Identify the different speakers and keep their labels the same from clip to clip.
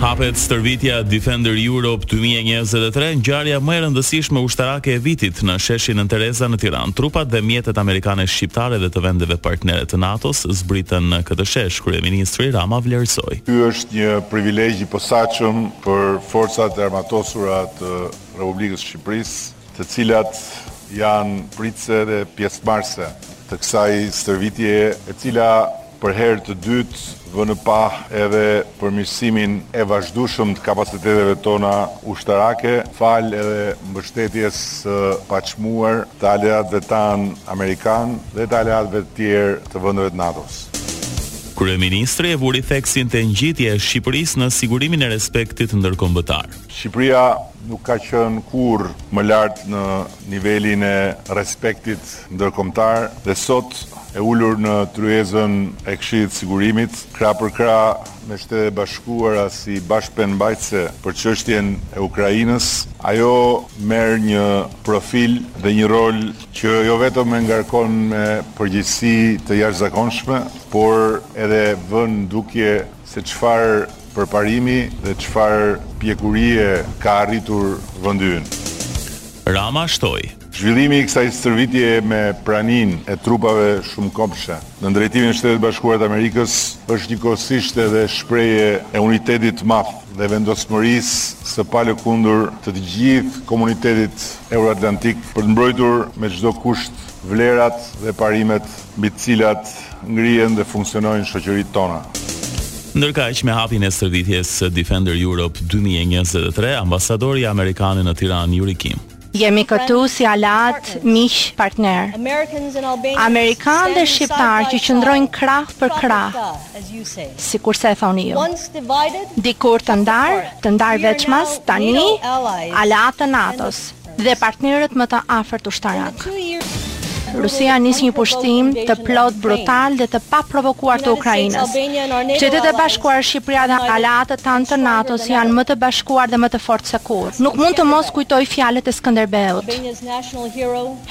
Speaker 1: Hapet stërvitja Defender Europe 2023, ngjarja më e rëndësishme ushtarake e vitit në sheshin Nënë Tereza në Tiranë. Trupat dhe mjetet amerikane shqiptare dhe të vendeve partnere të NATO-s zbritën në këtë shesh, kryeministri Rama vlerësoi.
Speaker 2: Ky është një privilegj i posaçëm për Forcat e Armatosura të Republikës së Shqipërisë, të cilat janë pritëse dhe pjesëmarrëse të kësaj stërvitjeje, e cila Për herë të dytë vë në pah edhe përmirësimin e vazhdueshëm të kapaciteteve tona ushtarake, falë edhe mbështetjes së paçmuar të aleatëve tanë amerikanë dhe të aleatëve të tjerë të vendeve të NATO-s.
Speaker 1: Kryeministri e vuri theksin te ngjitja e Shqipërisë në sigurimin e respektit ndërkombëtar.
Speaker 2: Shqipëria nuk ka qenë kurrë më lart në nivelin e respektit ndërkombëtar dhe sot e ulur në tryezën e Këshillit të Sigurimit, krah për krah me Shtetet e Bashkuara si bashkëpenëmbajtëse për çështjen e Ukrainës, ajo merr një profil dhe një rol që jo vetëm e ngarkon me përgjegjësi të jashtëzakonshme, por edhe vë në dukje se çfarë përparimi dhe çfarë pjekurie ka arritur vendi ynë.
Speaker 1: Rama shtoi.
Speaker 2: Zhvillimi i kësaj stërvitjeje me praninë e trupave shumëkombëshe nën drejtimin e Shtetet e Bashkuara të Amerikës është njëkohësisht edhe shprehje e unitetit të madh dhe vendosmërisë së palëkundur të të gjithë komunitetit euroatlantik për të mbrojtur me çdo kusht vlerat dhe parimet mbi të cilat ngrihen dhe funksionojnë shoqëritë tona.
Speaker 1: Ndërkaq, me hapjen e stërvitjes Defender Europe dy mijë e njëzet e tre, ambasadorja amerikane në Tiranë, Yuri Kim,
Speaker 3: Jemi këtu si aleatë, miq, partnerë. Amerikanë dhe shqiptarë që qëndrojnë krah për krah, sikurse e thoni ju. Dikur të ndarë, të ndarë veçmas, tani aleatë të NATO-s. dhe partnerët më të afërt ushtarakë. Rusia nisi një pushtim të plotë brutal dhe të paprovokuar të Ukrainës. Shtetet e Bashkuara, Shqipëria dhe aleatët tanë të NATO-s janë më të bashkuar dhe më të fortë se kurrë. Nuk mund të mos kujtoj fjalët e Skënderbeut,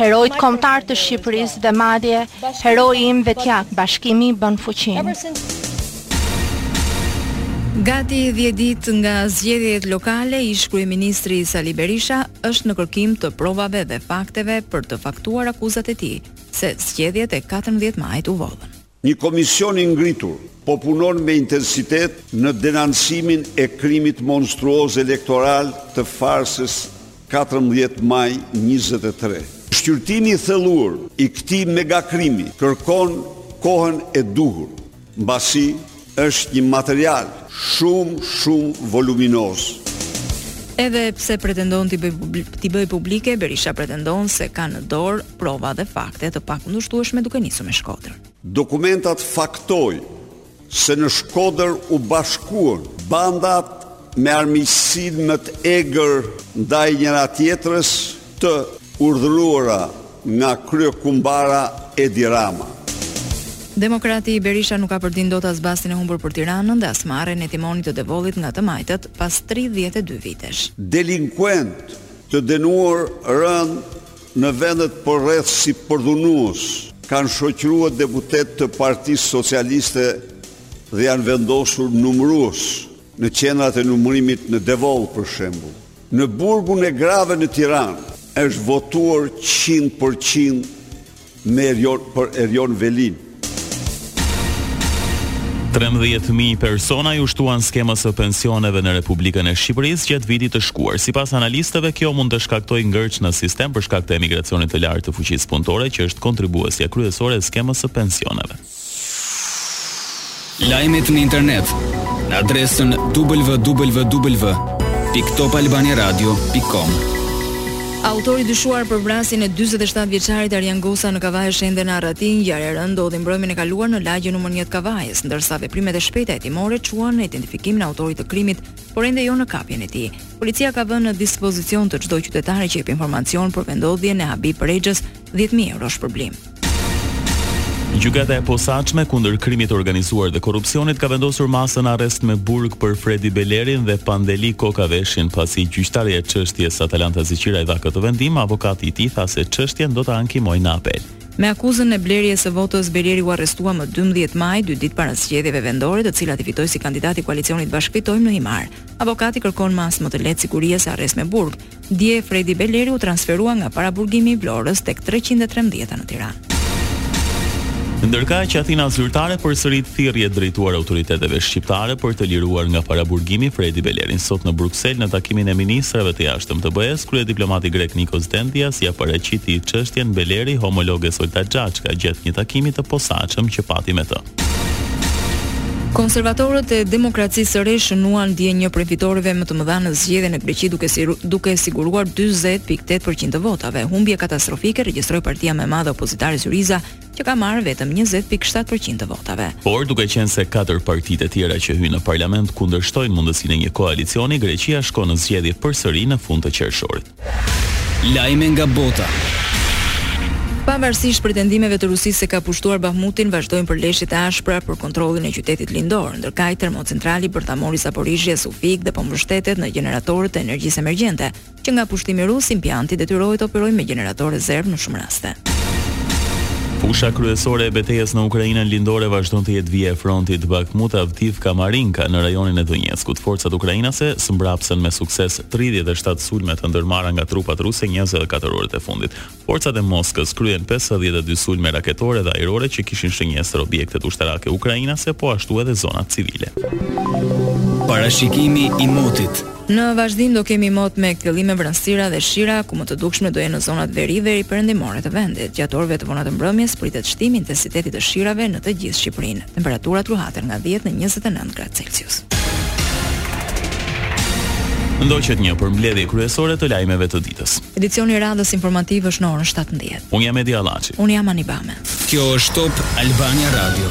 Speaker 3: heroit kombëtar të Shqipërisë dhe madje heroi im vetjak, Bashkimi bën fuqinë.
Speaker 4: Gati dhjetë ditë nga zgjedhjet lokale, ish-kryeministri Sali Berisha është në kërkim të provave dhe fakteve për të faktuar akuzat e tij se zgjedhjet e katërmbëdhjetë majit u vodhën.
Speaker 5: Një komision i ngritur po punon me intensitet në denoncimin e krimit monstruoz elektoral të farsës katërmbëdhjetë maj njëzet e tre. Shqyrtimi i thelluar i këtij megakrimi kërkon kohën e duhur. mbasi është një material shumë, shumë voluminoz.
Speaker 4: Edhe pse pretendon t'i bëjë, bëjë publike, Berisha pretendon se ka në dorë prova dhe fakte të pakundërshtueshme duke nisur me Shkodër.
Speaker 5: Dokumentat faktojnë se në Shkodër u bashkuan bandat me armiqësinë më të egër ndaj njëra-tjetrës, të urdhëruara nga kryekumbara Edi Rama.
Speaker 4: Demokrati Berisha nuk kapërdin dot as bastin e humbur për Tiranën dhe as marrjen e timonit të Devollit nga të majtët pas tridhjetë e dy vitesh.
Speaker 5: Delinkuent të dënuar rëndë në vendet përreth si përdhunues kanë shoqëruar deputetë të Partisë Socialiste dhe janë vendosur numërues në qendrat e numërimit në Devoll për shembull. Në burgun e grave në Tiranë është votuar qind për qind me Erion për Erion Velinë.
Speaker 1: Trembëdhjetë mijë persona iu shtuan skemës së pensioneve në Republikën e Shqipërisë gjatë vitit të shkuar. Sipas analistëve, kjo mund të shkaktojë ngërç në sistem për shkak të emigracionit të lartë të fuqisë punëtore, që është kontribuuesja kryesore e skemës së pensioneve.
Speaker 6: Lajmet në internet në adresën www.topalbaniradio.com.
Speaker 4: Autori i dyshuar për vrasjen e 47 vjeçarit Arjan Gosa në Kavajë është ende në arrati, ngjarja e rëndë ndodhi mbrëmjen e kaluar në lagjen numër 1 të Kavajës, ndërsa veprimet e shpejta hetimore çuan në identifikimin e autorit të krimit, por ende jo në kapjen e tij. Policia ka vënë në dispozicion të çdo qytetari që jep informacion për vendodhjen e Habib Rexhës 10000 euro shpërblim.
Speaker 1: Gjykata e Posaçme kundër Krimit të Organizuar dhe Korrupsionit ka vendosur masën arrest me burg për Fredi Belerin dhe Pandeli Kokaveshin, pasi gjyqtarja e çështjes Atalanta Zeqiraj dha këtë vendim, avokati i tij tha se çështjen do ta ankimojë në apel.
Speaker 4: Me akuzën e blerjes së votës, Beleri u arrestua më dymbëdhjetë maj, dy ditë para zgjedhjeve vendore, të cilat i fitoi si kandidati i koalicionit Bashkë Fitojmë në Himarë. Avokati kërkon masë më të lehtë sigurie se arrest me burg. Dje Fredi Beleri u transferua nga paraburgimi i Vlorës tek 313 në Tiranë.
Speaker 1: Ndërkaq Athina zyrtare përsërit thirrjen drejtuar autoriteteve shqiptare për të liruar nga paraburgimi Fredi Belerin sot në Bruksel në takimin e ministrave të jashtëm të BE-së, kryediplomati grek Nikos Dendias ia paraqiti çështjen Beleri homologes Olta Xhaçka gjatë një takimi të posaçëm që pati me të.
Speaker 4: Konservatorët e Demokracisë së Re shënuan dje një prej fitoreve më të mëdha në zgjedhjet në Greqi duke si, duke siguruar 40.8% të votave. Humbje katastrofike regjistroi partia më e madhe opozitare Syriza, që ka marrë vetëm 20.7% të votave.
Speaker 1: Por duke qenë se katër partitë e tjera që hyjnë në parlament kundërshtojnë mundësinë e një koalicioni, Greqia shkon në zgjedhje përsëri në fund të qershorit.
Speaker 6: Lajme nga bota.
Speaker 4: Pavarësisht pretendimeve të Rusisë se ka pushtuar Bahmutin, vazhdojnë përleshjet e ashpra për kontrollin e qytetit lindor, ndërkaq termocentrali bërthamor i Zaporizhzhias u fik dhe po mbështetet në gjeneratorët e energjisë emergjente. Që nga pushtimi rus, impianti detyrohet të operojë me gjeneratorë rezervë në shumë raste.
Speaker 1: Fusha kryesore e betejës në Ukrainën lindore vazhdon të jetë vija e frontit Bakhmut-Avdiivka-Marinka në rajonin e Donjeckut. Forcat ukrainase zmbrapsën me sukses tridhjetë e shtatë sulme të ndërmarra nga trupat ruse njëzet e katër orët e fundit. Forcat e Moskës kryen pesëdhjetë e dy sulme raketore dhe ajrore që kishin shënjestër objektet ushtarake ukrainase po ashtu edhe zonat civile.
Speaker 6: Parashikimi i motit.
Speaker 4: Në vazhdim do kemi mot me kthjellime, vranësira dhe shira, ku më të dukshme do jenë në zonat veri-veriperëndimore të vendit. Gjatë orëve të vona të mbrëmjes pritet shtim i intensitetit të shirave në të gjithë Shqipërinë. Temperaturat luhaten nga 10 në 29 gradë Celsius.
Speaker 1: Ndoqët një përmbledhje kryesore të lajmeve të ditës.
Speaker 4: Edicioni i radhës informativ është në orën 17.
Speaker 1: Unë jam Edi Allaçi.
Speaker 4: Unë jam Ani Bame.
Speaker 6: Kjo është Top Albania Radio.